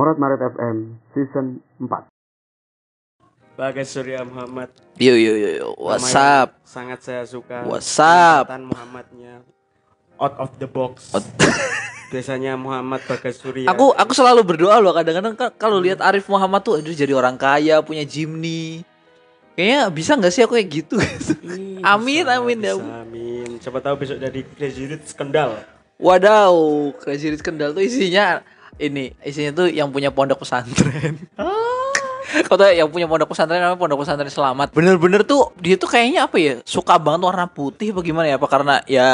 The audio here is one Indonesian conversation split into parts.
Morat Maret FM Season 4 Bagas Surya Muhammad Yo yo yo yo. What's up? Sangat saya suka What's up? Muhammadnya Out of the box Out- Biasanya Muhammad Bagas Surya Aku aku selalu berdoa loh kadang-kadang ka- kalau lihat Arif Muhammad tuh aduh jadi orang kaya, punya Jimny. Kayaknya bisa nggak sih aku kayak gitu? Ih, Amin, bisa, amin, ya. bisa, Amin Siapa tahu besok jadi Crazy Rich Kendal Wadaw, Crazy Rich Kendal tuh isinya ini, isinya tuh yang punya pondok pesantren. Kau tau yang punya pondok pesantren namanya pondok pesantren selamat. Bener-bener tuh dia tuh kayaknya apa ya suka banget warna putih bagaimana ya? Apa karena ya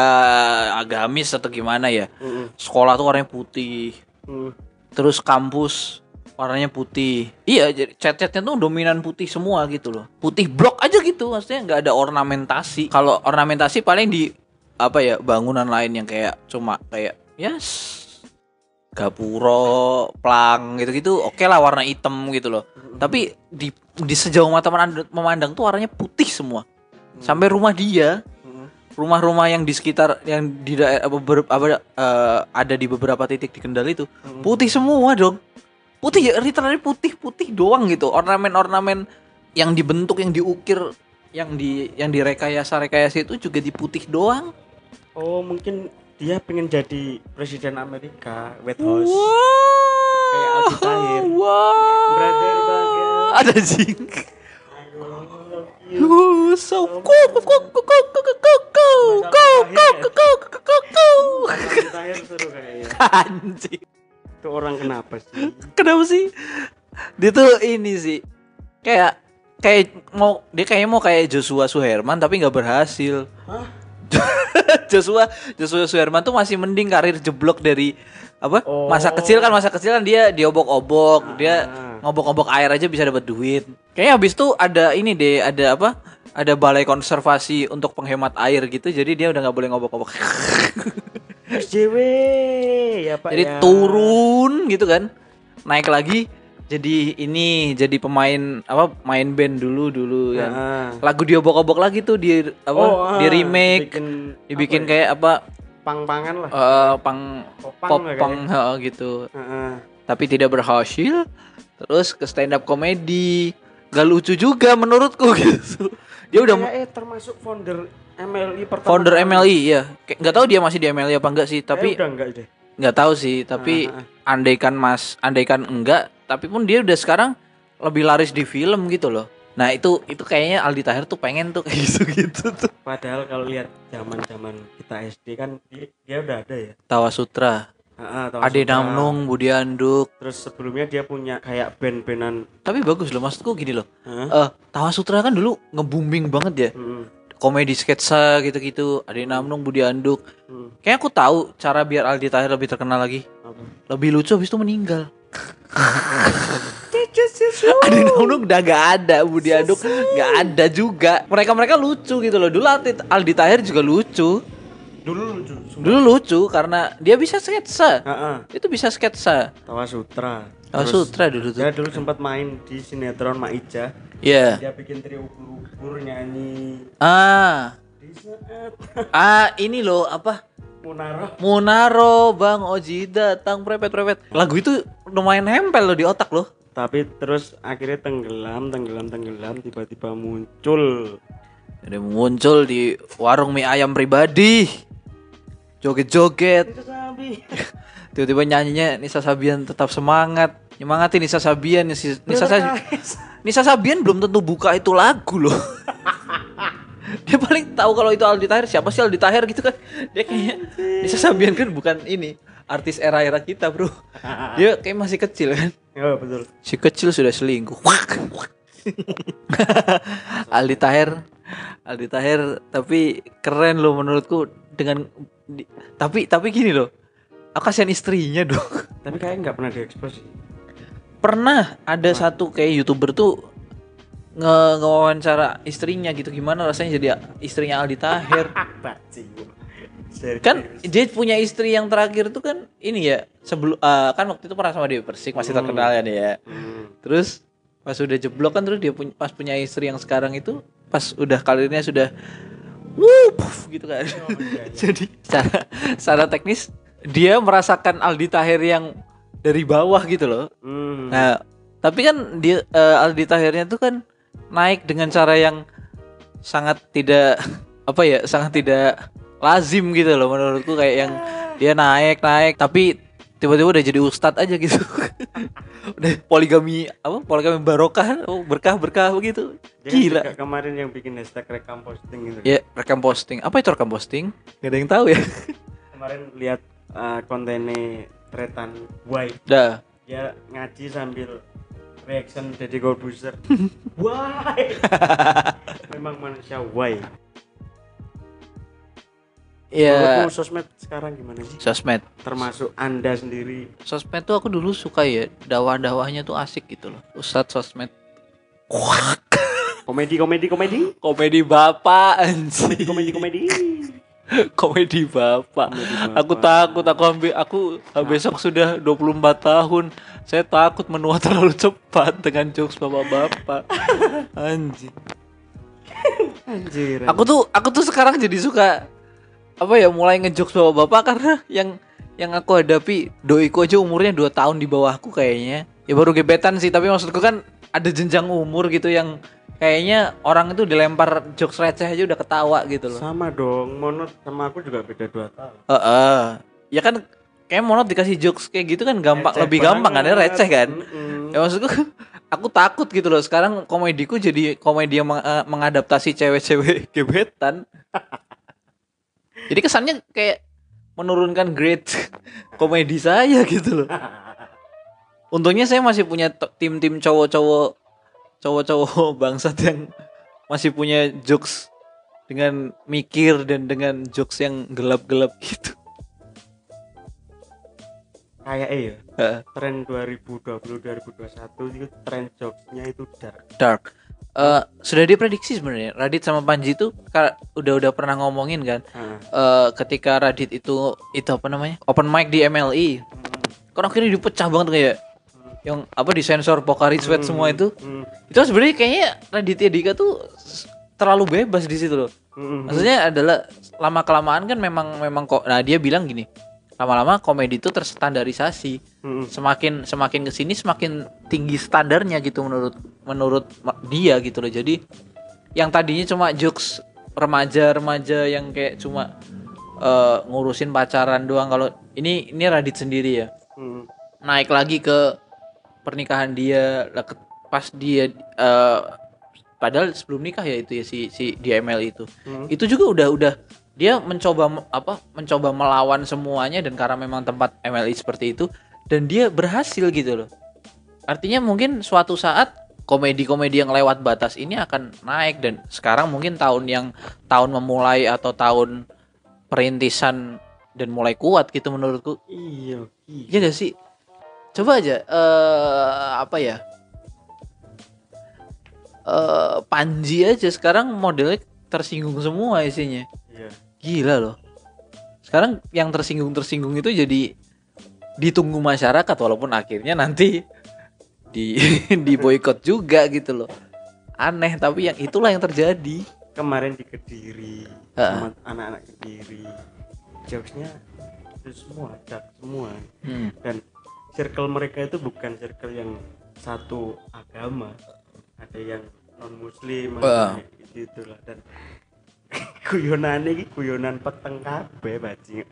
agamis atau gimana ya? Sekolah tuh warnanya putih. Mm. Terus kampus warnanya putih. Iya, jadi cat-catnya tuh dominan putih semua gitu loh. Putih blok aja gitu, maksudnya nggak ada ornamentasi. Kalau ornamentasi paling di apa ya bangunan lain yang kayak cuma kayak ya s- gapuro, plang gitu-gitu. Oke lah warna hitam gitu loh. Tapi di di sejauh mata memandang, tuh warnanya putih semua. Sampai rumah dia Mm. rumah-rumah yang di sekitar yang di daerah apa, eh, ada di beberapa titik di Kendal itu putih semua dong putih ya literally putih putih doang gitu ornamen-ornamen yang dibentuk yang diukir yang di yang direkayasa rekayasa itu juga di putih doang Oh mungkin dia pengen jadi Presiden Amerika White House. Kayak Aldi Tahir. wow. Brother ada jing you. So cool. cool cool cool cool cool cool cool cool cool cool. Aldi Tahir seru kayaknya. Anjing. Itu orang kenapa sih? Kenapa sih? Dia tuh ini sih. Kayak kayak mau dia kayaknya mau kayak Joshua Suherman tapi nggak berhasil. Hah? Joshua Joshua Suherman tuh masih mending karir jeblok dari apa Oh. masa kecil kan masa kecil kan dia diobok-obok dia Ah. ngobok-ngobok air aja bisa dapat duit kayaknya habis tuh ada ini deh ada apa ada balai konservasi untuk penghemat air gitu jadi dia udah nggak boleh ngobok-ngobok SJW ya Pak Jadi ya. turun gitu kan. Naik lagi jadi ini jadi pemain apa main band dulu dulu yang Ah. lagu diobok-obok lagi tuh di apa Oh, ah, di remake dibikin, dibikin apa ya? kayak apa pang-pangan lah. eh pang Popang pop pang heeh, gitu. Heeh. Tapi tidak berhasil. Terus ke stand up komedi. Gak lucu juga menurutku gitu. Dia udah eh termasuk founder MLI pertama. founder. MLI ya. Nggak tahu dia masih di MLI apa enggak sih, tapi udah enggak deh. Nggak tahu sih tapi Ah, andaikan mas andaikan enggak tapi pun dia udah sekarang lebih laris di film gitu loh nah itu itu kayaknya Aldi Tahir tuh pengen tuh kayak gitu gitu tuh Padahal kalau lihat zaman-zaman kita SD kan dia, dia udah ada ya. Tawa Sutra Heeh, tahu Ade. Namnung Budi Anduk Terus sebelumnya dia punya kayak band-bandan. tapi bagus loh maksudku gini loh Heeh. eh Tawa Sutra kan dulu nge-booming banget ya Mm, komedi sketsa gitu-gitu. Ade Namnung Budi Anduk. Mm. kayaknya aku tahu cara biar Aldi Tahir lebih terkenal lagi. Apa? lebih lucu habis itu meninggal. Ade Namnung udah gak ada Budi Anduk. gak ada juga. Mereka mereka lucu gitu loh. Dulu Aldi, Tahir juga lucu. Dulu lucu. dulu lucu karena dia bisa sketsa. Heeh. itu bisa sketsa. Tawa Sutra. Tawa Sutra dulu tuh. Dia dulu sempat main di sinetron Maija. Iya Dia bikin trio ubur-ubur nyanyi ah di saat ah ini loh apa Munaro. Munaro Bang Oji datang prepet prepet lagu itu lumayan nempel loh di otak loh Tapi terus akhirnya tenggelam, tenggelam, tenggelam, tiba-tiba muncul. Jadi muncul di warung mie ayam pribadi. Joget-joget. Tiba-tiba nyanyinya Nisa Sabian tetap semangat. Nyemangatin Nisa Sabian. Nisa, Nisa, Sa- Nisa Sabian belum tentu buka itu lagu loh. Dia paling tahu kalau itu Aldi Tahir siapa sih Aldi Tahir gitu kan. Dia kayaknya Nisa Sabian kan bukan ini artis era-era kita, Bro. Dia kayak masih kecil kan. Ya betul. Si kecil sudah selingkuh. Aldi Tahir, Aldi Tahir, tapi keren loh menurutku dengan di- tapi tapi gini loh. Aku kasihan istrinya dong. Tapi kayaknya nggak pernah diekspos. Pernah ada satu kayak youtuber tuh nge ngewawancara istrinya gitu gimana rasanya jadi istrinya Aldi Tahir. Kan dia punya istri yang terakhir tuh kan ini ya sebelum eh, kan waktu itu pernah sama Dewi Persik masih terkenal ya dia ya. Hmm. Terus pas udah jeblok kan terus dia punya pas punya istri yang sekarang itu pas udah karirnya sudah wuh puff, gitu kan. Jadi secara secara teknis dia merasakan Aldi Tahir yang dari bawah gitu loh. Hmm. Nah, tapi kan dia eh, Aldi Tahirnya tuh kan naik dengan cara yang sangat tidak apa ya, sangat tidak lazim gitu loh menurutku kayak yang dia naik naik tapi tiba-tiba udah jadi ustadz aja gitu. udah poligami apa? Poligami barokah, oh, berkah-berkah begitu. Dia kan Gila. juga kemarin yang bikin hashtag rekam posting gitu. Ya, rekam posting. Apa itu rekam posting? Gak ada yang tahu ya. Kemarin lihat uh, kontennya Tretan Why Dah. dia ngaji sambil reaction jadi Corbuzier. why? Memang manusia why? Ya, Menurutmu sosmed sekarang gimana sih? sosmed. Termasuk Anda sendiri. Sosmed tuh aku dulu suka ya, dakwah-dakwahnya tuh asik gitu loh. Ustadz sosmed. Komedi komedi komedi. Komedi bapak anjing. Komedi komedi. Komedi bapak. Komedi bapak. Aku takut aku ambil aku besok sudah 24 tahun. Saya takut menua terlalu cepat dengan jokes bapak-bapak. Anjing. Anjir. Aku tuh aku tuh sekarang jadi suka apa ya mulai ngejokes bapak-bapak karena yang yang aku hadapi doiku aja umurnya 2 tahun di bawahku kayaknya. Ya baru gebetan sih, tapi maksudku kan ada jenjang umur gitu yang kayaknya orang itu dilempar jokes receh aja udah ketawa gitu loh. sama dong. Monot sama aku juga beda 2 tahun. Heeh. Ya kan kayak monot dikasih jokes kayak gitu kan gampang Receh lebih gampang kan receh kan. Mm-mm. Ya maksudku aku takut gitu loh. Sekarang komediku jadi komedi yang meng- eh, mengadaptasi cewek-cewek gebetan. jadi kesannya kayak menurunkan grade komedi saya gitu loh. Untungnya saya masih punya tim-tim cowok-cowok cowok-cowok bangsat yang masih punya jokes dengan mikir dan dengan jokes yang gelap-gelap gitu. Kayak eh ya. Heeh. Tren 2020 2021 itu tren jokesnya itu dark. dark. Eh, sudah diprediksi sebenarnya Radit sama Panji itu udah udah pernah ngomongin kan Heeh. eh ketika Radit itu itu apa namanya open mic di MLI kan akhirnya dipecah banget kayak yang apa di sensor Pokari Sweat semua itu Hmm. itu sebenarnya kayaknya Raditya Dika tuh terlalu bebas di situ loh Hmm. maksudnya adalah lama kelamaan kan memang memang kok nah dia bilang gini lama-lama komedi itu terstandarisasi Hmm. semakin semakin ke sini semakin tinggi standarnya gitu menurut menurut dia gitu loh jadi yang tadinya cuma jokes remaja-remaja yang kayak cuma eh, ngurusin pacaran doang kalau ini ini Radit sendiri ya Hmm. naik lagi ke pernikahan dia pas dia eh, padahal sebelum nikah ya itu ya si si di ML itu Hmm. itu juga udah udah dia mencoba me- apa mencoba melawan semuanya dan karena memang tempat MLI seperti itu dan dia berhasil gitu loh artinya mungkin suatu saat komedi-komedi yang lewat batas ini akan naik dan sekarang mungkin tahun yang tahun memulai atau tahun perintisan dan mulai kuat gitu menurutku Iya. iya. Iya gak sih? Coba aja eh apa ya? Eh Panji aja sekarang modelnya tersinggung semua isinya. Iya. Gila loh. Sekarang yang tersinggung-tersinggung itu jadi ditunggu masyarakat walaupun akhirnya nanti di di boykot juga gitu loh. Aneh tapi yang itulah yang terjadi. Kemarin di Kediri Heeh. sama anak-anak Kediri. Jokesnya itu semua dark semua Hmm. dan circle mereka itu bukan circle yang satu agama ada yang non muslim Heeh. gitu itulah dan guyonan ini guyonan peteng kabeh bajing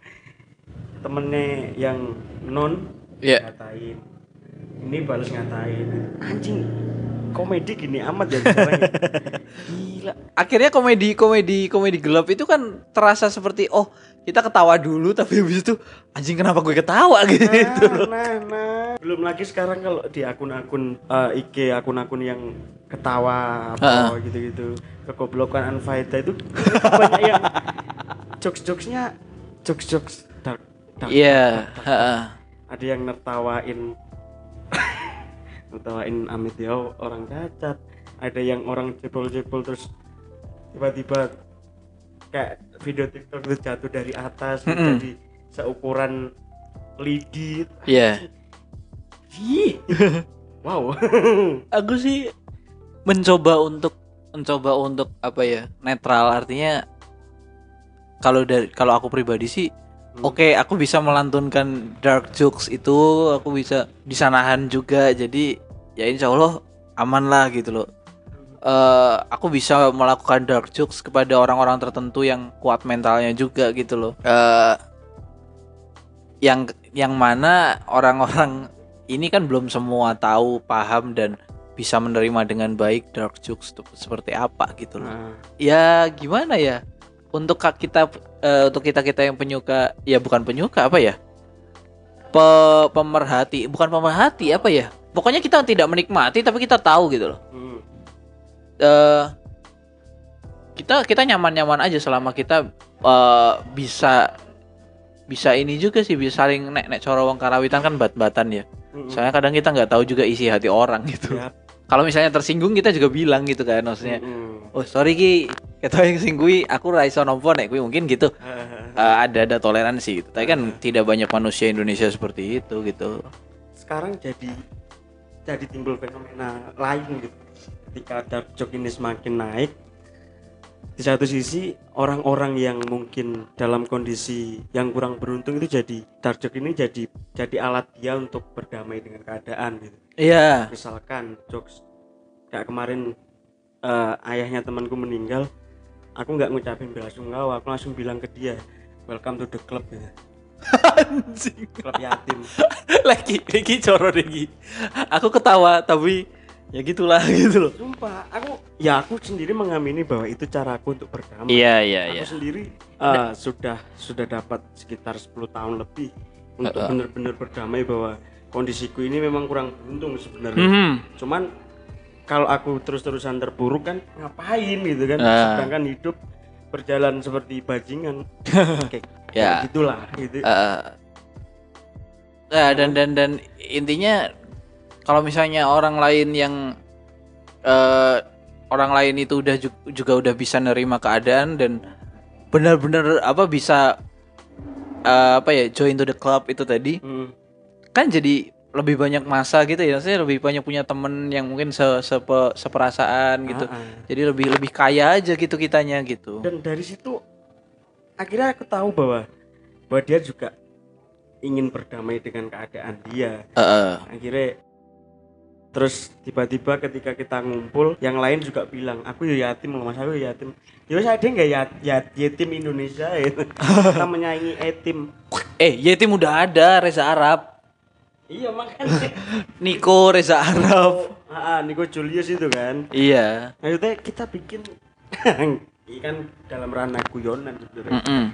temennya yang non Iya. ngatain ini balas ngatain anjing komedi gini amat ya gila Akhirnya komedi komedi komedi gelap itu kan terasa seperti oh kita ketawa dulu tapi habis itu anjing kenapa gue ketawa gitu. nah, nah, nah. belum lagi sekarang kalau di akun-akun eh, IG akun-akun yang ketawa apa gitu-gitu kegoblokan Anfaida itu banyak yang jokes-jokesnya jokes-jokes dark, dark, Iya, dark, dark. heeh. ada yang nertawain nertawain Amit Yao orang cacat ada yang orang jebol-jebol terus tiba-tiba kayak video TikTok itu jatuh dari atas Mm-mm. jadi seukuran lidi Iya. Ih. wow Aku sih mencoba untuk mencoba untuk apa ya netral artinya kalau dari kalau aku pribadi sih oke aku bisa melantunkan dark jokes itu aku bisa disanahan juga jadi ya insya Allah aman lah gitu loh. Eh, aku bisa melakukan dark jokes kepada orang-orang tertentu yang kuat mentalnya juga gitu loh. Eh, yang yang mana orang-orang ini kan belum semua tahu paham dan bisa menerima dengan baik dark jokes itu seperti apa gitu loh. Nah, ya gimana ya untuk kita eh, untuk kita kita yang penyuka ya bukan penyuka apa ya Pe, pemerhati bukan pemerhati apa ya pokoknya kita tidak menikmati tapi kita tahu gitu loh hmm. eh kita kita nyaman nyaman aja selama kita eh, bisa bisa ini juga sih bisa saling nek nek coro wong karawitan kan bat batan ya Mm-mm. soalnya kadang kita nggak tahu juga isi hati orang gitu Yap. kalau misalnya tersinggung kita juga bilang gitu kan maksudnya Mm-mm. Oh sorry ki. Kita yang singgui aku raiso nompo nek kui mungkin gitu. Eh, ada ada toleransi gitu. Tapi kan tidak banyak manusia Indonesia seperti itu gitu. Sekarang jadi jadi timbul fenomena lain gitu. Ketika dark joke ini semakin naik di satu sisi orang-orang yang mungkin dalam kondisi yang kurang beruntung itu jadi dark joke ini jadi jadi alat dia untuk berdamai dengan keadaan gitu. Iya. Misalkan jokes kayak kemarin eh, ayahnya temanku meninggal aku nggak ngucapin belasungkawa aku langsung bilang ke dia welcome to the club gitu anjing. Klub yatim. Lagi lagi coro lagi aku ketawa tapi ya gitulah gitu loh. Sumpah, aku ya aku sendiri mengamini bahwa itu caraku untuk berdamai. iya iya aku iya. sendiri eh, sudah sudah dapat sekitar 10 tahun lebih untuk benar-benar berdamai bahwa kondisiku ini memang kurang beruntung sebenarnya. Mhm. Cuman kalau aku terus-terusan terpuruk kan ngapain gitu kan? Ah. Sedangkan hidup berjalan seperti bajingan. Kayak Ya. kayak gitulah gitu. Eh, ya, dan dan dan intinya kalau misalnya orang lain yang eh orang lain itu udah ju- juga udah bisa nerima keadaan dan benar-benar apa bisa eh, apa ya join to the club itu tadi Hmm. kan jadi lebih banyak masa gitu ya maksudnya lebih banyak punya temen yang mungkin se sepe- seperasaan gitu. Ah. jadi lebih lebih kaya aja gitu kitanya gitu. Dan dari situ akhirnya aku tahu bahwa bahwa dia juga ingin berdamai dengan keadaan dia. Heeh. akhirnya terus tiba-tiba ketika kita ngumpul yang lain juga bilang aku ya yatim loh mas aku ya yatim. Ya wes ada nggak ya, ya yatim Indonesia ya? Kita menyaingi yatim. Eh Yetim udah ada Reza Arab iya makanya Niko Reza Arab ah, Nico Julius itu kan iya maksudnya kita bikin ini kan dalam ranah guyonan sebenarnya Mm-mm.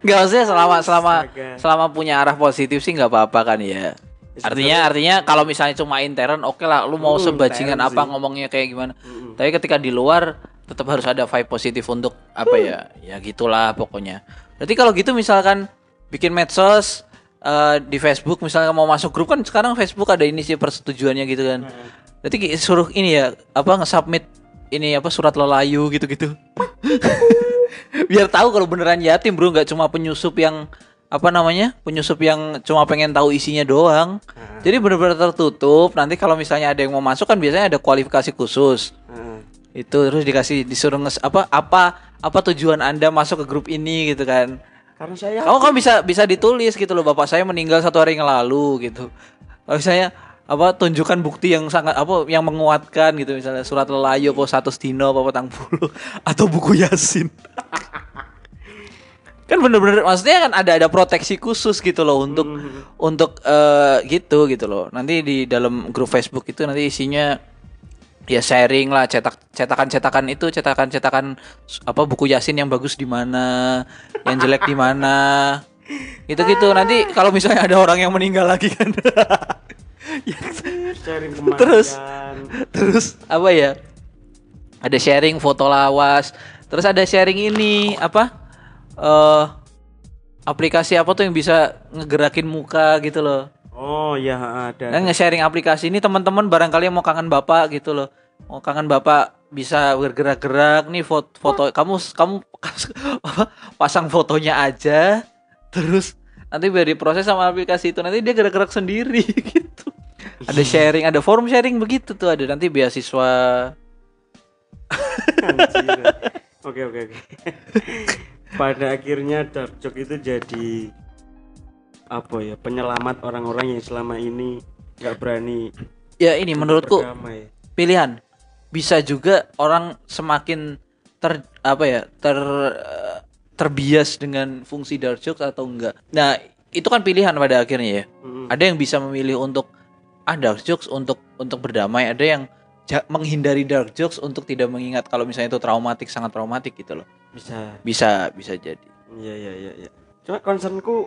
Nggak maksudnya selama selama Astaga. selama punya arah positif sih nggak apa-apa kan ya. Artinya artinya kalau misalnya cuma intern oke lah lu mau sebajingan apa sih. ngomongnya kayak gimana. Tapi ketika di luar tetap harus ada vibe positif untuk apa ya? Ya gitulah pokoknya. Berarti kalau gitu misalkan bikin medsos eh, di Facebook misalnya mau masuk grup kan sekarang Facebook ada ini sih persetujuannya gitu kan. Berarti ki- suruh ini ya apa nge-submit ini apa surat lelayu gitu-gitu. Biar tahu kalau beneran yatim bro nggak cuma penyusup yang apa namanya penyusup yang cuma pengen tahu isinya doang. Jadi bener-bener tertutup. Nanti kalau misalnya ada yang mau masuk kan biasanya ada kualifikasi khusus Ah, itu terus dikasih disuruh nges apa apa apa tujuan anda masuk ke grup ini gitu kan karena saya kamu kan bisa bisa ditulis gitu loh bapak saya meninggal satu hari yang lalu gitu. Kalau misalnya apa tunjukkan bukti yang sangat apa yang menguatkan gitu. Misalnya surat lelayo apa satu dino apa petang puluh atau buku yasin. Kan bener-bener maksudnya kan ada ada proteksi khusus gitu loh untuk untuk eh, gitu gitu loh. Nanti di dalam grup Facebook itu nanti isinya ya sharing lah cetak cetakan cetakan itu cetakan cetakan apa buku yasin yang bagus di mana yang jelek di mana. Gitu gitu nanti kalau misalnya ada orang yang meninggal lagi kan. Ya, sharing Terus. terus apa ya? Ada sharing foto lawas terus ada sharing ini apa eh aplikasi apa tuh yang bisa ngegerakin muka gitu loh oh ya ada dan nge-sharing aplikasi ini teman-teman barangkali yang mau kangen bapak gitu loh. Mau kangen bapak bisa bergerak-gerak nih foto, foto. Kamu kamu pasang fotonya aja terus nanti biar diproses sama aplikasi itu. Nanti dia gerak-gerak sendiri gitu. Ada sharing ada forum sharing begitu tuh. Ada nanti beasiswa. Oke oke oke. pada akhirnya dark joke itu jadi apa ya penyelamat orang-orang yang selama ini nggak berani Ya ini menurutku berdamai. pilihan. Bisa juga orang semakin ter apa ya ter terbias dengan fungsi dark jokes atau enggak. Nah itu kan pilihan pada akhirnya ya. Mm-mm. Ada yang bisa memilih untuk ah dark jokes untuk untuk berdamai. Ada yang menghindari dark jokes untuk tidak mengingat kalau misalnya itu traumatik sangat traumatik gitu loh. bisa Bisa bisa jadi. iya iya iya iya cuma concernku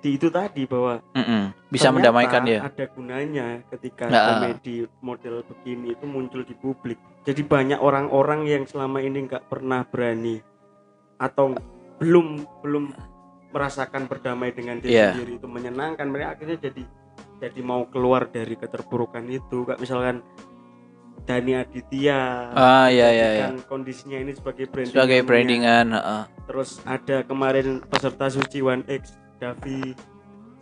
di itu tadi bahwa Mm-mm. Bisa ternyata mendamaikan ya. ada gunanya ketika Nah. komedi model begini itu muncul di publik jadi banyak orang-orang yang selama ini nggak pernah berani atau belum belum merasakan berdamai dengan diri Iya. sendiri itu menyenangkan mereka akhirnya jadi jadi mau keluar dari keterpurukan itu kayak misalkan Dani Aditya Ah iya iya iya. kondisinya ini sebagai branding Sebagai brandingan, heeh. terus ada kemarin peserta suci One X Davi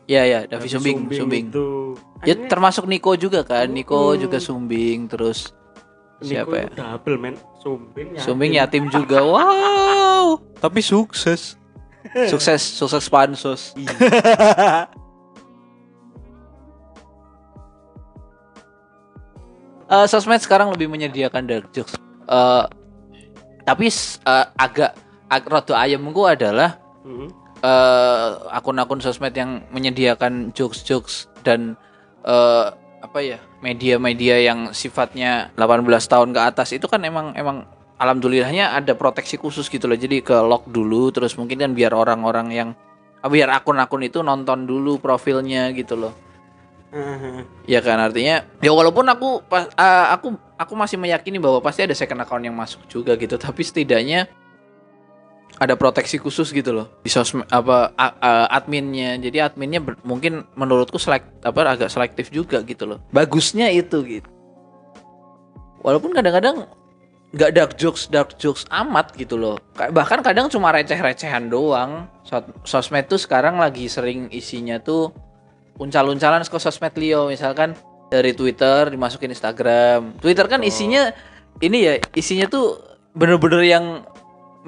Iya ya, Davi Sumbing, Sumbing. itu Ya Akhirnya termasuk Niko juga kan. Niko Mm. juga Sumbing terus Niko siapa ya? double men Sumbing ya Sumbing yatim juga. Wow. Tapi sukses. Sukses, sukses pansos. Eh, sosmed sekarang lebih menyediakan dark jokes. Eh, tapi eh, agak agak rada ayamku adalah Mhm. Eh, akun-akun sosmed yang menyediakan jokes-jokes dan eh, apa ya media-media yang sifatnya 18 tahun ke atas itu kan emang emang alhamdulillahnya ada proteksi khusus gitu loh. Jadi ke lock dulu terus mungkin kan biar orang-orang yang biar akun-akun itu nonton dulu profilnya gitu loh. Ya kan artinya ya walaupun aku pas ah, aku aku masih meyakini bahwa pasti ada second account yang masuk juga gitu tapi setidaknya ada proteksi khusus gitu loh di sosmed apa a- a- adminnya. Jadi adminnya ber- mungkin menurutku selek apa agak selektif juga gitu loh. Bagusnya itu gitu. Walaupun kadang-kadang nggak dark jokes dark jokes amat gitu loh. Ka- bahkan kadang cuma receh-recehan doang. Sos- sosmed tuh sekarang lagi sering isinya tuh uncal-uncalan ke sosmed Leo. Misalkan dari Twitter dimasukin Instagram. Twitter kan isinya ini ya isinya tuh bener-bener yang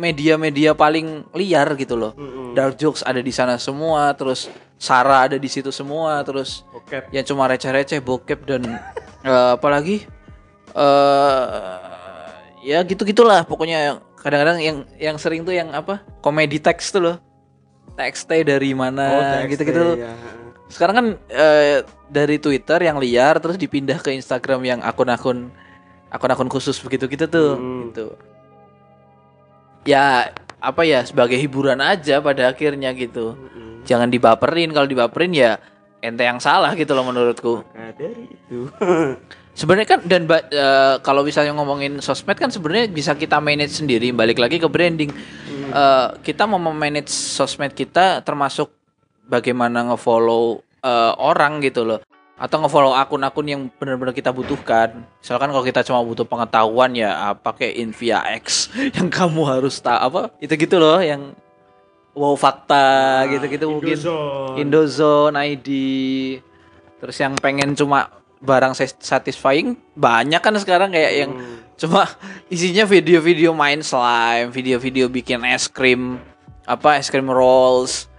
media-media paling liar gitu loh. Mhm. dark jokes ada di sana semua terus Sarah ada di situ semua terus Oke yang cuma receh-receh bokep dan eh, apalagi eh ya gitu gitulah pokoknya yang kadang-kadang yang yang sering tuh yang apa? Komedi teks tuh loh. Teks teh dari mana Oh, gitu-gitu. ya. sekarang kan eh, dari Twitter yang liar terus dipindah ke Instagram yang akun-akun akun-akun khusus begitu gitu tuh Hmm. gitu ya apa ya sebagai hiburan aja pada akhirnya gitu. Mhm. jangan dibaperin kalau dibaperin ya ente yang salah gitu loh menurutku. Maka dari itu. Sebenarnya kan dan eh, kalau misalnya ngomongin sosmed kan sebenarnya bisa kita manage sendiri balik lagi ke branding. Eh, kita mau manage sosmed kita termasuk bagaimana ngefollow eh, orang gitu loh atau ngefollow akun-akun yang benar-benar kita butuhkan. Misalkan kalau kita cuma butuh pengetahuan ya ah, pakai Invia X yang kamu harus tahu apa? Itu gitu loh yang wow fakta gitu-gitu mungkin. Indozone. ID terus yang pengen cuma barang satisfying banyak kan sekarang kayak yang Hmm. cuma isinya video-video main slime video-video bikin es krim apa es krim rolls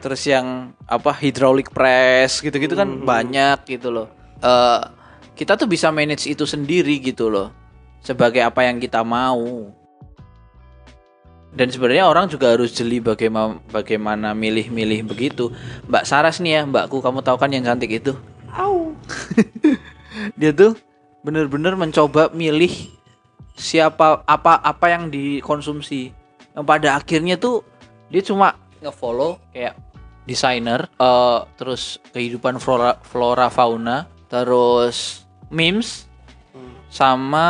terus yang apa hydraulic press gitu-gitu kan Mhm. banyak gitu loh. Eh, kita tuh bisa manage itu sendiri gitu loh sebagai apa yang kita mau. Dan sebenarnya orang juga harus jeli bagaimana bagaimana milih-milih begitu. Mbak Saras nih ya mbakku kamu tahu kan yang cantik itu? Dia tuh bener-bener mencoba milih siapa apa apa yang dikonsumsi. Yang pada akhirnya tuh dia cuma ngefollow kayak desainer eh, terus kehidupan flora flora fauna terus memes Hmm. sama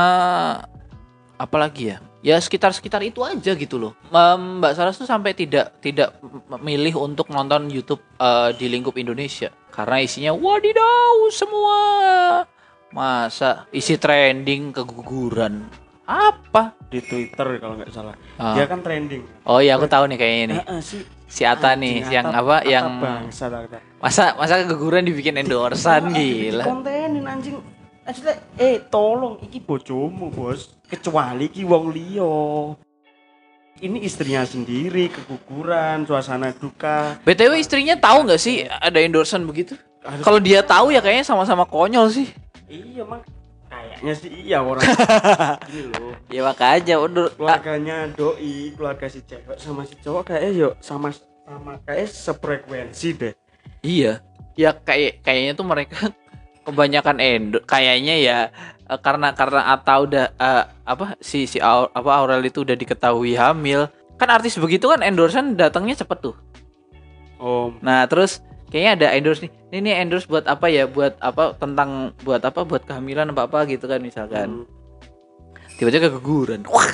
apa lagi ya? Ya sekitar sekitar itu aja gitu loh. Mbak Saras tuh sampai tidak tidak memilih untuk nonton YouTube eh, di lingkup Indonesia. Karena isinya wadidaw semua. Masa isi trending keguguran? Apa? Di Twitter kalau nggak salah. Ah. dia kan trending. Oh iya aku tahu nih kayaknya nih Heeh, si si Ata nih anjing, yang apa Atta yang bangsa masa masa keguguran dibikin endorsan Di gila. kontenin anjing. Asli, eh tolong iki bojomu bos. Kecuali iki wong liya. Ini istrinya sendiri keguguran suasana duka. BTW istrinya tahu nggak sih ada endorsement begitu? Kalau dia tahu ya kayaknya sama-sama konyol sih. iya mak kayaknya sih iya orang ini loh Ya makanya udah keluarganya doi keluarga si cewek sama si cowok kayaknya yuk sama sama kayak sefrekuensi deh Iya. Ya kayak kayaknya tuh mereka kebanyakan endo kayaknya ya eh, karena karena Ata udah eh, apa si si Au- apa Aurel itu udah diketahui hamil. Kan artis begitu kan endorsement datangnya cepet tuh. om Nah, terus kayaknya ada endorse nih. Ini nih endorse buat apa ya? Buat apa tentang buat apa? Buat kehamilan apa apa gitu kan misalkan. Hmm. Tiba-tiba keguguran. Wah.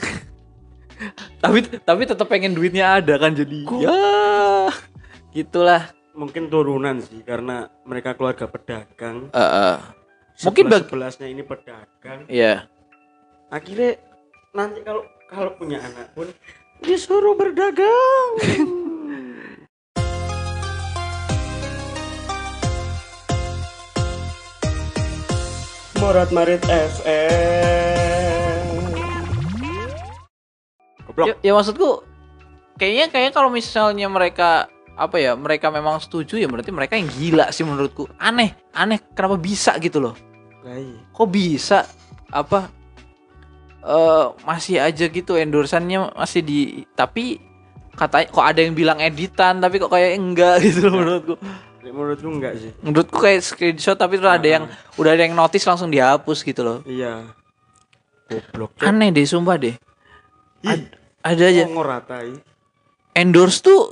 tapi tapi tetap pengen duitnya ada kan jadi. Ya. Gitulah. mungkin turunan sih karena mereka keluarga pedagang Eh, eh. Mungkin bag- sebelasnya ini pedagang Iya. akhirnya nanti kalau kalau punya anak pun disuruh berdagang Morat Marit FM Goblok. Ya, ya maksudku kayaknya kayak kalau misalnya mereka apa ya mereka memang setuju ya berarti mereka yang gila sih menurutku. Aneh aneh kenapa bisa gitu loh? Kok bisa? Apa? Eh masih aja gitu endorsannya masih di tapi katanya kok ada yang bilang editan tapi kok kayak enggak gitu loh menurutku Menurutku enggak sih. Menurutku kayak screenshot tapi terus ada yang udah ada yang notice langsung dihapus gitu loh. Iya. Goblok. Aneh deh sumpah deh. Ad- ada aja. ngoratai endorse tuh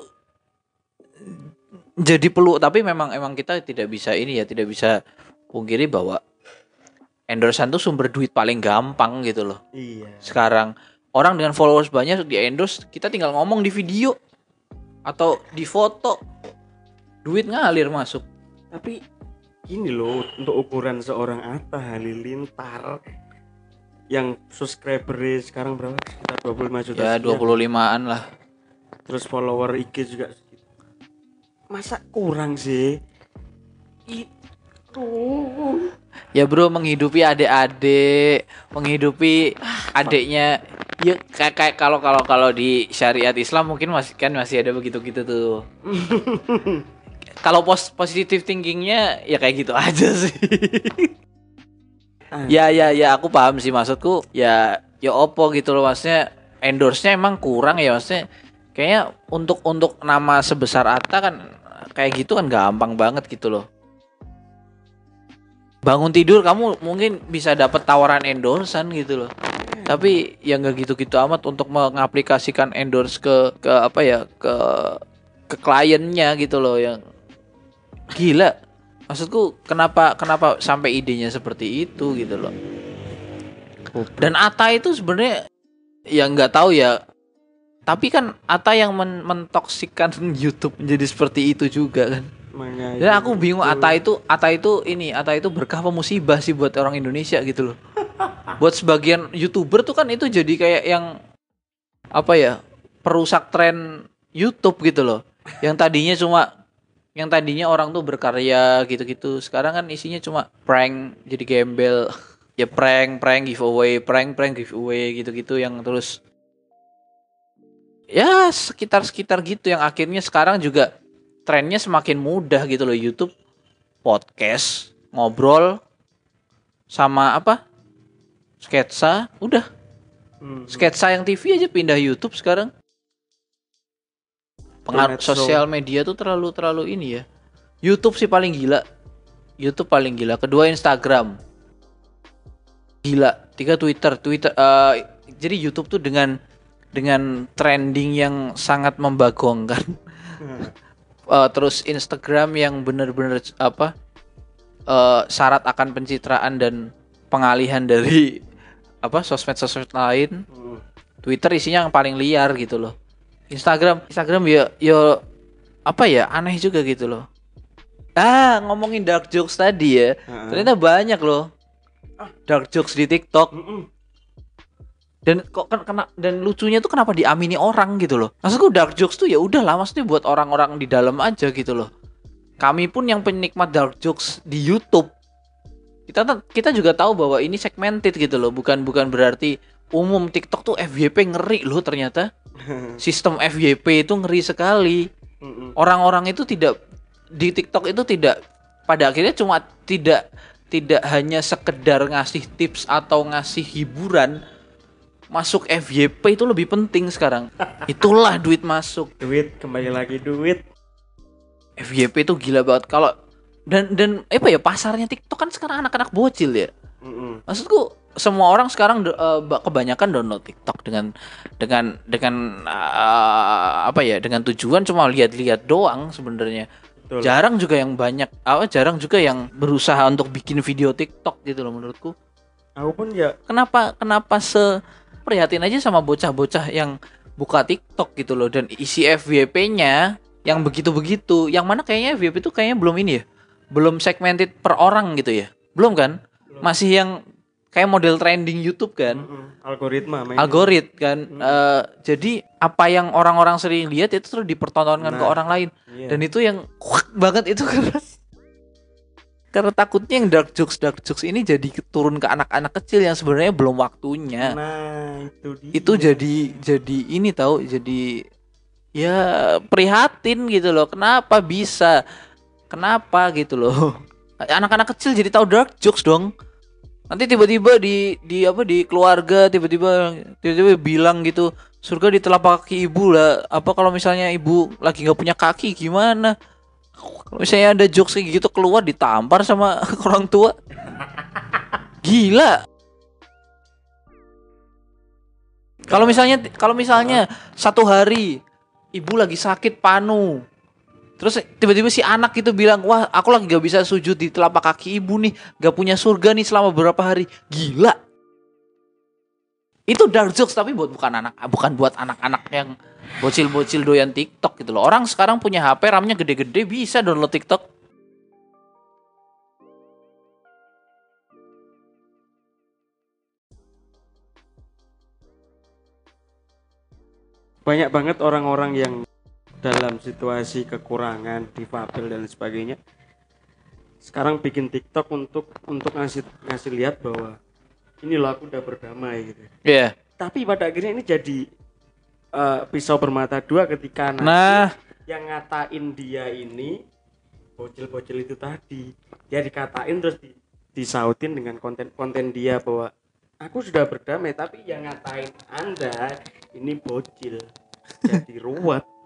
jadi peluk tapi memang emang kita tidak bisa ini ya tidak bisa pungkiri bahwa endorsean tuh sumber duit paling gampang gitu loh. Iya. Sekarang orang dengan followers banyak di endorse kita tinggal ngomong di video atau di foto duit ngalir masuk Tapi gini loh untuk ukuran seorang Atta Halilintar yang subscribernya sekarang berapa? Sekitar 25 juta. ya sekian. 25an lah Terus follower IG juga. Masa kurang sih? Itu. ya bro menghidupi adik-adik menghidupi adiknya ya kayak kayak kalau kalau kalau di syariat Islam mungkin masih kan masih ada begitu gitu tuh kalau pos positive thinkingnya ya kayak gitu aja sih. Ah, ya ya ya aku paham sih maksudku. Ya ya opo gitu loh maksudnya endorse-nya emang kurang ya maksudnya kayaknya untuk untuk nama sebesar Atta kan kayak gitu kan gampang banget gitu loh. Bangun tidur kamu mungkin bisa dapat tawaran endorsean gitu loh. Tapi ya nggak gitu-gitu amat untuk mengaplikasikan endorse ke ke apa ya ke ke kliennya gitu loh yang gila. Maksudku kenapa kenapa sampai idenya seperti itu gitu loh. Dan Ata itu sebenarnya ya nggak tahu ya. Tapi kan Ata yang men mentoksikkan YouTube menjadi seperti itu juga kan. Dan aku bingung itu. Ata itu Ata itu ini Ata itu berkah apa musibah sih buat orang Indonesia gitu loh. Buat sebagian youtuber tuh kan itu jadi kayak yang apa ya perusak tren YouTube gitu loh. Yang tadinya cuma yang tadinya orang tuh berkarya gitu-gitu sekarang kan isinya cuma prank jadi gembel. Ya prank prank giveaway prank prank giveaway gitu-gitu yang terus ya sekitar sekitar gitu. Yang akhirnya sekarang juga trennya semakin mudah gitu loh. YouTube podcast ngobrol sama apa? Sketsa udah. Hmm. sketsa yang TV aja pindah YouTube sekarang pengaruh sosial media tuh terlalu terlalu ini ya. YouTube sih paling gila. YouTube paling gila. Kedua Instagram. Gila. Tiga Twitter. Twitter eh, jadi YouTube tuh dengan dengan trending yang sangat membagongkan. Eh, terus Instagram yang bener-bener apa eh, syarat akan pencitraan dan pengalihan dari apa sosmed-sosmed lain. Hmm. Twitter isinya yang paling liar gitu loh. Instagram, Instagram ya ya apa ya aneh juga gitu loh. Ah, ngomongin dark jokes tadi ya. Heeh. Ternyata banyak loh. Dark jokes di TikTok Mm-mm. dan kok kan kena dan lucunya tuh kenapa diamini orang gitu loh. Maksudku dark jokes tuh ya udah lah maksudnya buat orang-orang di dalam aja gitu loh. Kami pun yang penikmat dark jokes di YouTube kita kita juga tahu bahwa ini segmented gitu loh, bukan bukan berarti umum TikTok tuh FYP ngeri loh ternyata. Sistem FYP itu ngeri sekali. Orang-orang itu tidak di TikTok itu tidak pada akhirnya cuma tidak tidak hanya sekedar ngasih tips atau ngasih hiburan. Masuk FYP itu lebih penting sekarang. Itulah duit masuk. duit kembali lagi duit FYP itu gila banget kalau dan dan apa ya pasarnya TikTok kan sekarang anak-anak bocil ya. Mm-mm. Maksudku semua orang sekarang ba- kebanyakan download TikTok dengan dengan dengan eh, apa ya dengan tujuan cuma lihat-lihat doang sebenarnya. Jarang juga yang banyak apa jarang juga yang berusaha untuk bikin video TikTok gitu loh menurutku. aku pun ya Kenapa kenapa se prihatin aja sama bocah-bocah yang buka TikTok gitu loh dan isi FYP-nya yang begitu-begitu. Yang mana kayaknya FYP itu kayaknya belum ini ya. Belum segmented per orang gitu ya. Belum kan? Masih yang kayak model trending YouTube kan. mm-mm, algoritma Algorit kan. Eh, jadi apa yang orang-orang sering lihat itu terus dipertontonkan ke Nah, orang lain. Iya. Dan itu yang kuak banget itu karena karena takutnya yang dark jokes dark jokes ini jadi turun ke anak-anak kecil yang sebenarnya belum waktunya nah itu dia itu jadi jadi ini tahu jadi ya prihatin gitu loh kenapa bisa kenapa gitu loh? Anak-anak kecil jadi tahu dark jokes dong. Nanti tiba-tiba di di apa di keluarga tiba-tiba tiba-tiba bilang gitu surga di telapak kaki ibu lah. Apa kalau misalnya ibu lagi nggak punya kaki gimana? Kalau misalnya ada jokes kayak gitu keluar ditampar sama orang tua. Gila. Kalau misalnya kalau misalnya satu hari ibu lagi sakit panu. Terus tiba-tiba si anak itu bilang, "Wah, aku lagi gak bisa sujud di telapak kaki ibu nih, gak punya surga nih selama beberapa hari." Gila. Itu dark jokes tapi buat bukan anak bukan buat anak-anak yang bocil-bocil doyan TikTok gitu loh. Orang sekarang punya HP RAM-nya gede-gede bisa download TikTok. banyak banget orang-orang yang dalam situasi kekurangan difabel dan sebagainya sekarang bikin TikTok untuk untuk ngasih ngasih lihat bahwa ini loh aku udah berdamai gitu. Iya. tapi pada akhirnya ini jadi eh, pisau bermata dua ketika Nah, yang ngatain dia ini bocil-bocil itu tadi dia dikatain terus di, disautin dengan konten-konten dia bahwa aku sudah berdamai tapi yang ngatain anda ini bocil jadi ruwet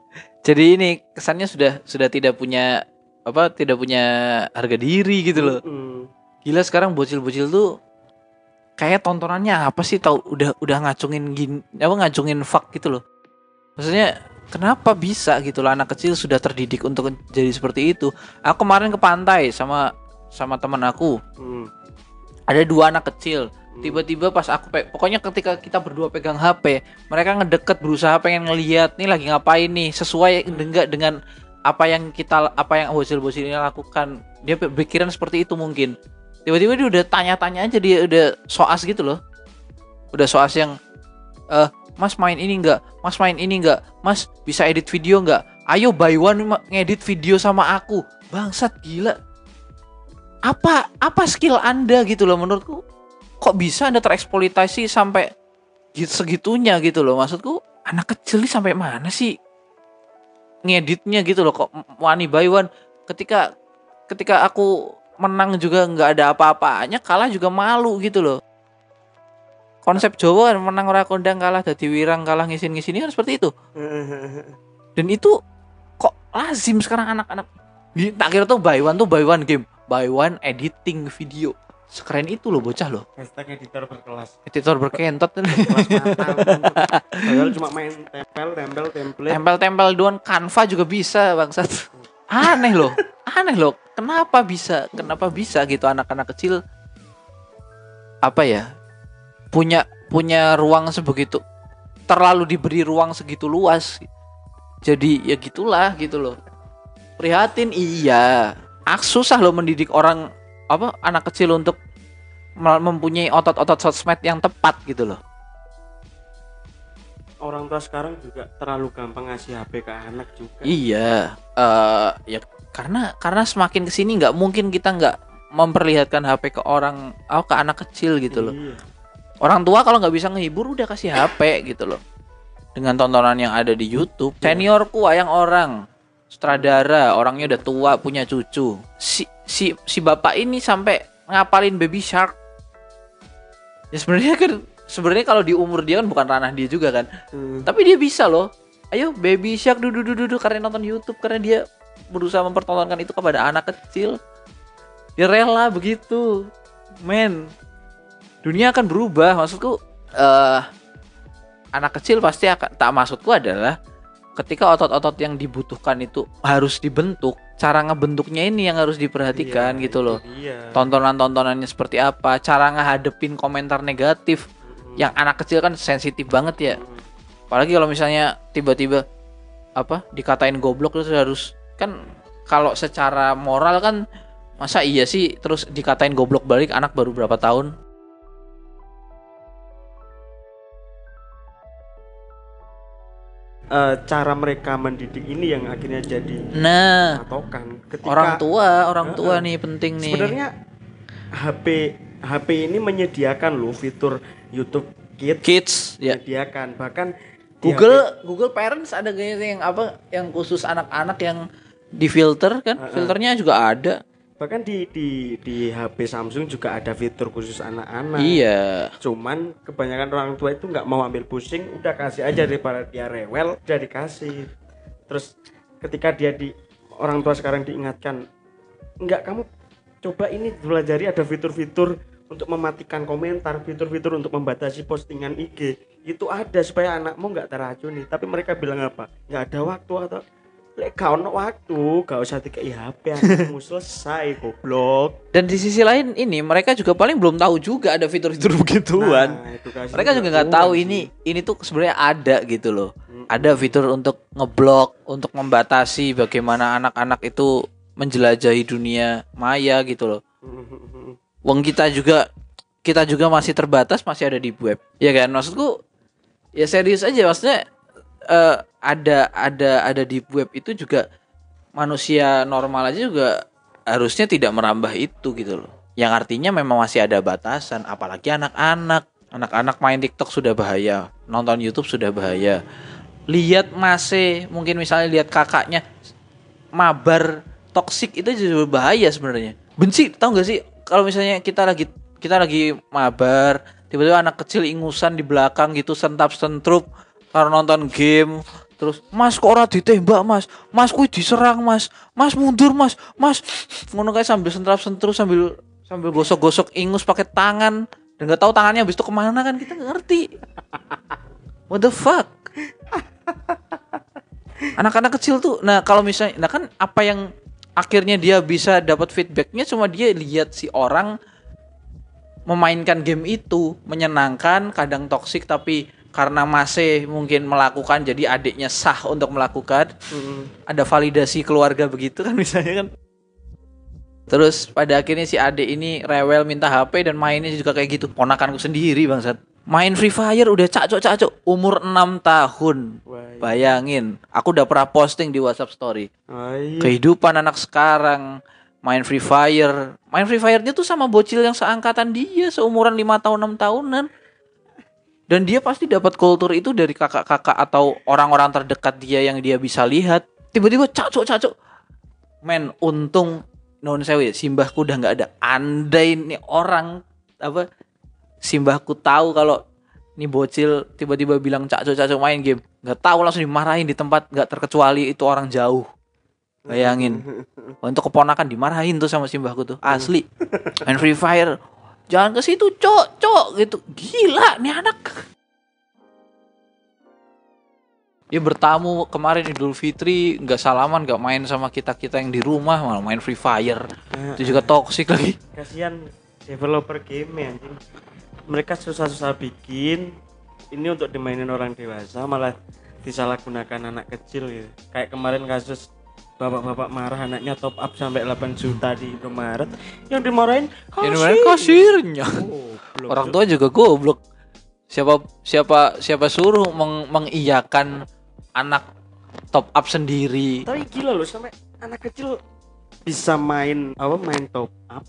jadi ini kesannya sudah sudah tidak punya apa tidak punya harga diri gitu loh. Mm. Gila sekarang bocil-bocil tuh kayak tontonannya apa sih tahu udah udah ngacungin gin apa ngacungin fuck gitu loh. Maksudnya kenapa bisa gitu loh anak kecil sudah terdidik untuk jadi seperti itu. Aku kemarin ke pantai sama sama teman aku. Mm. Ada dua anak kecil. Tiba-tiba pas aku pe- pokoknya ketika kita berdua pegang HP, mereka ngedeket berusaha pengen ngeliat nih lagi ngapain nih sesuai enggak dengan apa yang kita apa yang bocil-bocil ini lakukan. Dia pikiran seperti itu mungkin. Tiba-tiba dia udah tanya-tanya aja dia udah soas gitu loh. Udah soas yang eh Mas main ini enggak? Mas main ini enggak? Mas bisa edit video enggak? Ayo buy one ngedit video sama aku. Bangsat gila. Apa apa skill Anda gitu loh menurutku? Kok bisa Anda tereksploitasi sampai gitu segitunya gitu loh. Maksudku anak kecil ini sampai mana sih ngeditnya gitu loh? Kok wani buy one? Ketika ketika aku menang juga nggak ada apa-apanya kalah juga malu gitu loh. Konsep Jawa kan menang ora kondang kalah dadi wirang kalah ngisin-ngisini kan seperti itu. Dan itu kok lazim sekarang anak-anak? Di- tak kira tuh buy one tuh buy one game. Buy one editing video sekeren itu loh bocah loh. Hashtag editor berkelas. Editor berkentot. Padahal cuma main tempel tempel template. Tempel-tempel doang Canva juga bisa bangsat. Aneh loh aneh loh. Kenapa bisa kenapa bisa gitu anak-anak kecil apa ya punya punya ruang sebegitu terlalu diberi ruang segitu luas. Jadi ya gitulah gitu loh. Prihatin iya. Ah, susah loh mendidik orang apa anak kecil untuk mempunyai otot-otot sosmed yang tepat gitu loh orang tua sekarang juga terlalu gampang ngasih HP ke anak juga Iya, eh ya karena karena semakin ke sini nggak mungkin kita nggak memperlihatkan HP ke orang, oh, ke anak kecil gitu loh. Iya. Orang tua kalau nggak bisa ngehibur udah kasih HP gitu loh. dengan tontonan yang ada di YouTube. Seniorku wayang orang, sutradara, orangnya udah tua, punya cucu. Si si si bapak ini sampai ngapalin Baby Shark. Ya sebenarnya kan sebenarnya kalau di umur dia kan bukan ranah dia juga kan. Hmm. Tapi dia bisa loh. Ayo Baby Shark dudu dudu dudu karena nonton YouTube karena dia berusaha mempertontonkan itu kepada anak kecil. Dia rela begitu. Men. Dunia akan berubah. Maksudku eh anak kecil pasti akan tak maksudku adalah ketika otot-otot yang dibutuhkan itu harus dibentuk, cara ngebentuknya ini yang harus diperhatikan Iya, gitu itu loh. dia. Tontonan-tontonannya seperti apa, cara ngehadepin komentar negatif yang anak kecil kan sensitif banget ya. Apalagi kalau misalnya tiba-tiba apa dikatain goblok terus harus kan kalau secara moral kan masa iya sih terus dikatain goblok balik anak baru berapa tahun Eh, cara mereka mendidik ini yang akhirnya jadi nah patokan. Ketika orang tua orang tua Heeh. nih penting nih. Sebenarnya HP HP ini menyediakan loh fitur YouTube Kids kids ya. menyediakan. Bahkan di Google Google Parents ada kayaknya yang apa yang khusus anak-anak yang di filter kan? Heeh. filternya juga ada bahkan di di di HP Samsung juga ada fitur khusus anak-anak. Iya. Cuman kebanyakan orang tua itu nggak mau ambil pusing udah kasih aja daripada dia rewel udah dikasih. Terus ketika dia di orang tua sekarang diingatkan nggak kamu coba ini pelajari ada fitur-fitur untuk mematikan komentar fitur-fitur untuk membatasi postingan IG itu ada supaya anakmu nggak teracuni. Tapi mereka bilang apa? Nggak ada waktu atau Lek gak ono waktu, gak usah dikei HP anakmu selesai goblok. dan di sisi lain ini mereka juga paling belum tahu juga ada fitur-fitur begituan. Nah, mereka juga nggak tahu sih. ini ini tuh sebenarnya ada gitu loh. Ada fitur untuk ngeblok untuk membatasi bagaimana anak-anak itu menjelajahi dunia maya gitu loh. Wong kita juga kita juga masih terbatas masih ada di web. Ya kan? Maksudku ya serius aja. Maksudnya eh, ada ada ada di web itu juga manusia normal aja juga harusnya tidak merambah itu gitu loh. Yang artinya memang masih ada batasan apalagi anak-anak. Anak-anak main TikTok sudah bahaya nonton YouTube sudah bahaya. Lihat masih mungkin misalnya lihat kakaknya mabar toksik itu juga bahaya sebenarnya. Benci tahu nggak sih? Kalau misalnya kita lagi kita lagi mabar tiba-tiba anak kecil ingusan di belakang gitu sentap sentrup karena nonton game terus mas kok ora ditembak mas? Mas kuwi diserang mas. Mas mundur mas. Mas. Ngono kayak sambil sentap sentrup sambil sambil gosok-gosok ingus pakai tangan. Dan nggak tahu tangannya habis itu ke mana kan kita nggak ngerti. What the fuck? Anak-anak kecil tuh nah kalau misalnya nah kan apa yang akhirnya dia bisa dapat feedbacknya cuma dia lihat si orang memainkan game itu menyenangkan kadang toksik tapi karena masih mungkin melakukan jadi adiknya sah untuk melakukan. Mm. ada validasi keluarga begitu kan misalnya kan. Terus pada akhirnya si adik ini rewel minta HP dan mainnya juga kayak gitu. Ponakanku sendiri bangsat. Main Free Fire udah cacok cacok umur 6 tahun. Bayangin aku udah pernah posting di WhatsApp story. Kehidupan anak sekarang main Free Fire. Main Free Fire-nya tuh sama bocil yang seangkatan dia seumuran lima tahun 6 tahunan dan dia pasti dapat kultur itu dari kakak-kakak atau orang-orang terdekat dia yang dia bisa lihat. Tiba-tiba cacok cacok men untung non sewu ya simbahku udah nggak ada. Andai nih orang apa simbahku tahu kalau nih bocil tiba-tiba bilang cacok cacok main game. Nggak tahu langsung dimarahin di tempat nggak terkecuali itu orang jauh. Bayangin. Untuk keponakan dimarahin tuh sama simbahku tuh. Asli. Main free fire jangan ke situ cok cok gitu. Gila nih anak. Dia bertamu kemarin Idul Fitri nggak salaman nggak main sama kita kita yang di rumah malah main free fire. Itu juga toksik lagi. Kasihan developer game ya anjing. Mereka susah-susah bikin ini untuk dimainin orang dewasa malah disalahgunakan anak kecil gitu. Kayak kemarin kasus bapak-bapak marah anaknya top up sampai 8 juta di Indomaret. Yang dimarahin Ini mana kasirnya. Goblok, orang Cuk. tua juga goblok. Siapa siapa siapa suruh meng, mengiyakan anak top up sendiri? Tapi gila loh sampai anak kecil bisa main apa main top up.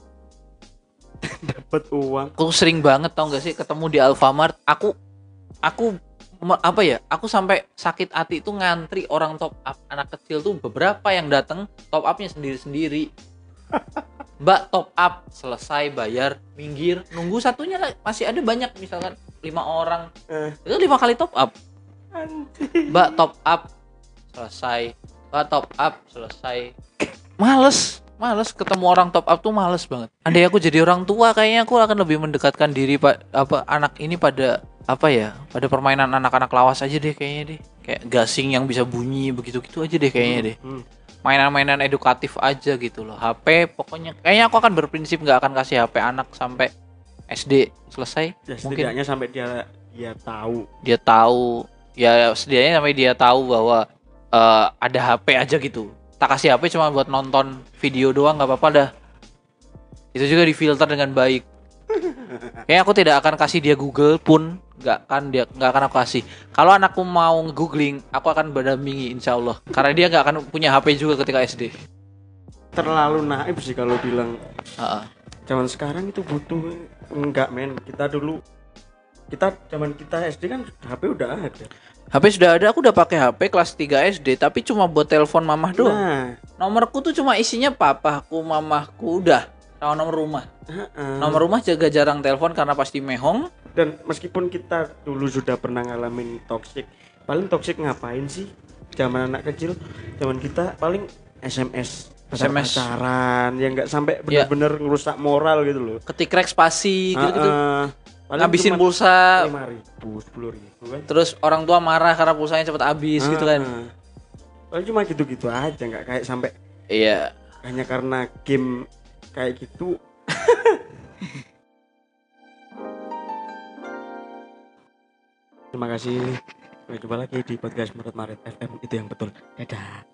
Dapat uang. Aku sering banget tau gak sih ketemu di Alfamart. Aku aku apa ya? Aku sampai sakit hati itu ngantri orang top up anak kecil tuh beberapa yang datang top upnya sendiri-sendiri. Mbak top up selesai bayar minggir nunggu satunya lah. masih ada banyak misalkan lima orang Eh, itu lima kali top up. Mbak top up selesai. Mbak top up selesai. Males, males. Ketemu orang top up tuh males banget. Andai aku jadi orang tua kayaknya aku akan lebih mendekatkan diri pak apa anak ini pada apa ya pada permainan anak-anak lawas aja deh kayaknya deh. Kayak gasing yang bisa bunyi begitu-gitu aja deh kayaknya deh. Hmm. mainan-mainan edukatif aja gitu loh. HP pokoknya kayaknya aku akan berprinsip nggak akan kasih HP anak sampai SD selesai Ya, mungkin. sampai dia dia tahu. dia tahu. Ya setidaknya sampai dia tahu bahwa eh, ada HP aja gitu tak kasih HP cuma buat nonton video doang nggak apa-apa dah. Itu juga difilter dengan baik. Kayaknya aku tidak akan kasih dia Google pun nggak akan dia nggak akan aku kasih. Kalau anakku mau googling aku akan berdampingi insya Allah. Karena dia nggak akan punya HP juga ketika SD Terlalu naif sih kalau bilang. Heeh. zaman sekarang itu butuh enggak men. Kita dulu kita zaman kita SD kan HP udah ada HP sudah ada aku udah pakai HP kelas 3 SD tapi cuma buat telepon mamah doang nah nomorku tuh cuma isinya papaku mamahku udah sama nomor rumah heeh. Nomor rumah jaga jarang telepon karena pasti mehong. dan meskipun kita dulu sudah pernah ngalamin toxic paling toxic ngapain sih zaman anak kecil zaman kita paling SMS SMS. pacaran yang nggak sampai Ya. bener-bener ngerusak moral gitu loh Ketik spasi gitu-gitu. Heeh. Paling pulsa. lima ribu sepuluh ribu kan. Terus orang tua marah karena pulsanya cepet habis gitu kan. Paling cuma gitu-gitu aja nggak kayak sampai Iya. hanya karena game kayak gitu. Terima kasih. Sampai jumpa lagi di podcast Maret Maret FM itu yang betul. Dadah